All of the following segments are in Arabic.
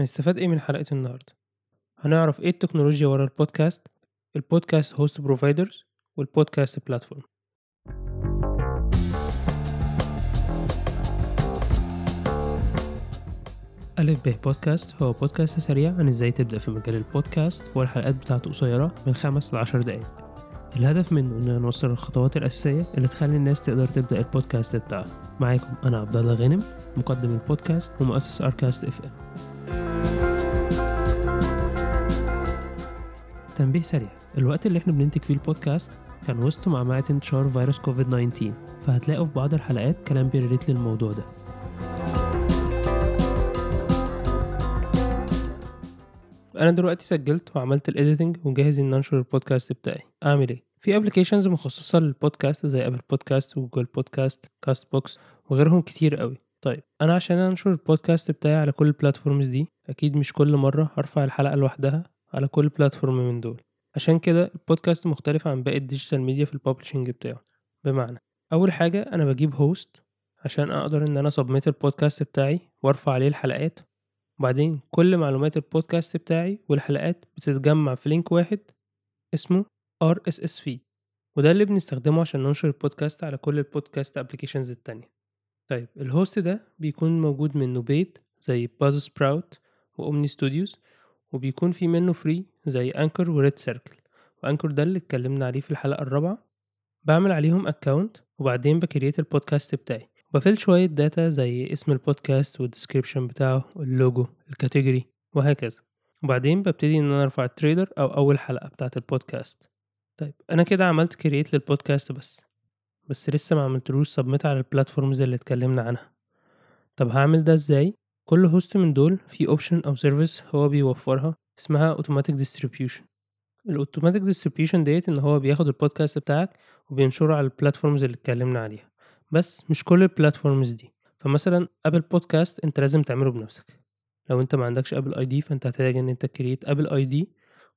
هنستفاد إيه من حلقة النهاردة؟ هنعرف إيه التكنولوجيا ورا البودكاست؟ البودكاست host providers والبودكاست platform ألف به بودكاست هو بودكاست سريع عن إزاي تبدأ في مجال البودكاست والحلقات بتاعته قصيرة من خمس لعشر دقايق. الهدف منه إننا نوصل الخطوات الأساسية اللي تخلي الناس تقدر تبدأ البودكاست بتاعها. معاكم أنا عبد الله غانم مقدم البودكاست ومؤسس أركاست FM تنبيه سريع. الوقت اللي إحنا بننتج فيه البودكاست كان وسط معمعة انتشار فيروس كوفيد 19 فهتلاقوا في بعض الحلقات كلام بي relate للموضوع ده. أنا دلوقتي سجلت وعملت ال editing وجاهز إن أنشر البودكاست بتاعي. أعمل إيه؟ في applications مخصصة للبودكاست زي Apple Podcast و Google Podcast Castbox وغيرهم كتير قوي. طيب أنا عشان أنشر البودكاست بتاعي على كل ال platforms دي أكيد مش كل مرة هرفع الحلقة لوحدها. على كل platform من دول. عشان كده البودكاست مختلف عن باقي ال digital media في ال publishing بتاعه. بمعنى أول حاجة أنا بجيب host عشان أقدر إن أنا submit البودكاست بتاعي وأرفع عليه الحلقات. وبعدين كل معلومات البودكاست بتاعي والحلقات بتتجمع في link واحد اسمه RSS feed. وده اللي بنستخدمه عشان ننشر البودكاست على كل البودكاست applications التانية. طيب ال host ده بيكون موجود منه paid زي Buzzsprout و Omny Studios وبيكون في منه free زي Anchor و RedCircle و Anchor ده اللي اتكلمنا عليه في الحلقة الرابعة. بعمل عليهم account وبعدين ب create البودكاست بتاعي. ب fill شوية data زي اسم البودكاست وال description بتاعه اللوجو ال category وهكذا. وبعدين ببتدي إن أنا أرفع ال trailer أو أول حلقة بتاعة البودكاست طيب أنا كده عملت create للبودكاست بس. بس لسه ما عملتلوش submit على ال platforms اللي اتكلمنا عنها. طب هعمل ده إزاي؟ كل host من دول في option أو service هو بيوفرها اسمها automatic distribution ال automatic distribution ديت إن هو بياخد البودكاست بتاعك وبينشره على ال platforms اللي اتكلمنا عليها. بس مش كل ال platforms دي. فمثلا Apple Podcast أنت لازم تعمله بنفسك. لو أنت ما عندكش Apple ID فأنت هتحتاج إن أنت create Apple ID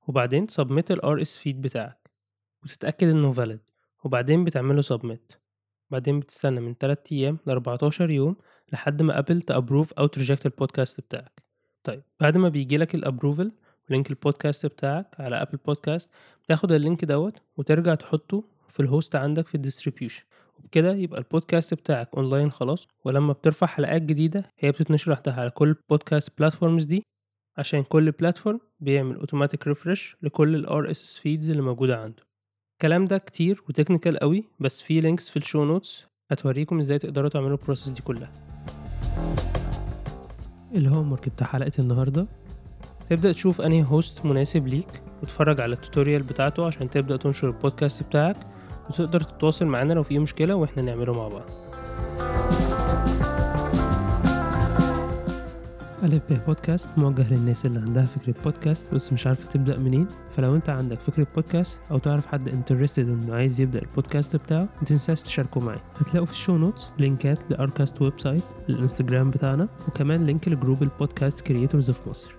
وبعدين submit ال RSS feed بتاعك. وتتأكد إنه valid وبعدين بتعمله submit بعدين بتستنى من 3 أيام ل 14 يوم لحد ما Apple ت approve أو ت reject البودكاست بتاعك. طيب بعد ما بيجيلك ال approval لينك البودكاست بتاعك على Apple Podcast بتاخد اللينك دوت وترجع تحطه في ال host عندك في ال distribution وبكده يبقى البودكاست بتاعك اونلاين خلاص ولما بترفع حلقات جديدة هي بتتنشر وحدها على كل البودكاست platforms دي عشان كل platform بيعمل automatic refresh لكل ال RSS feeds اللي موجودة عنده. الكلام ده كتير و technical قوي بس في links في ال show notes هتوريكم إزاي تقدروا تعملوا ال process دي كلها. ال homework بتاع حلقة النهاردة. تبدأ تشوف أنهي host مناسب ليك وتتفرج على ال tutorial بتاعته عشان تبدأ تنشر البودكاست بتاعك وتقدر تتواصل معانا لو في مشكلة وإحنا نعمله مع بعض. ألف به بودكاست موجه للناس اللي عندها فكرة بودكاست بس مش عارفة تبدأ منين. فلو انت عندك فكرة بودكاست أو تعرف حد interested إنه عايز يبدأ البودكاست بتاعه متنساش تشاركه معي. هتلاقوا في ال show notes لينكات لأركاست website الإنستجرام بتاعنا وكمان لينك لجروب البودكاست creators في مصر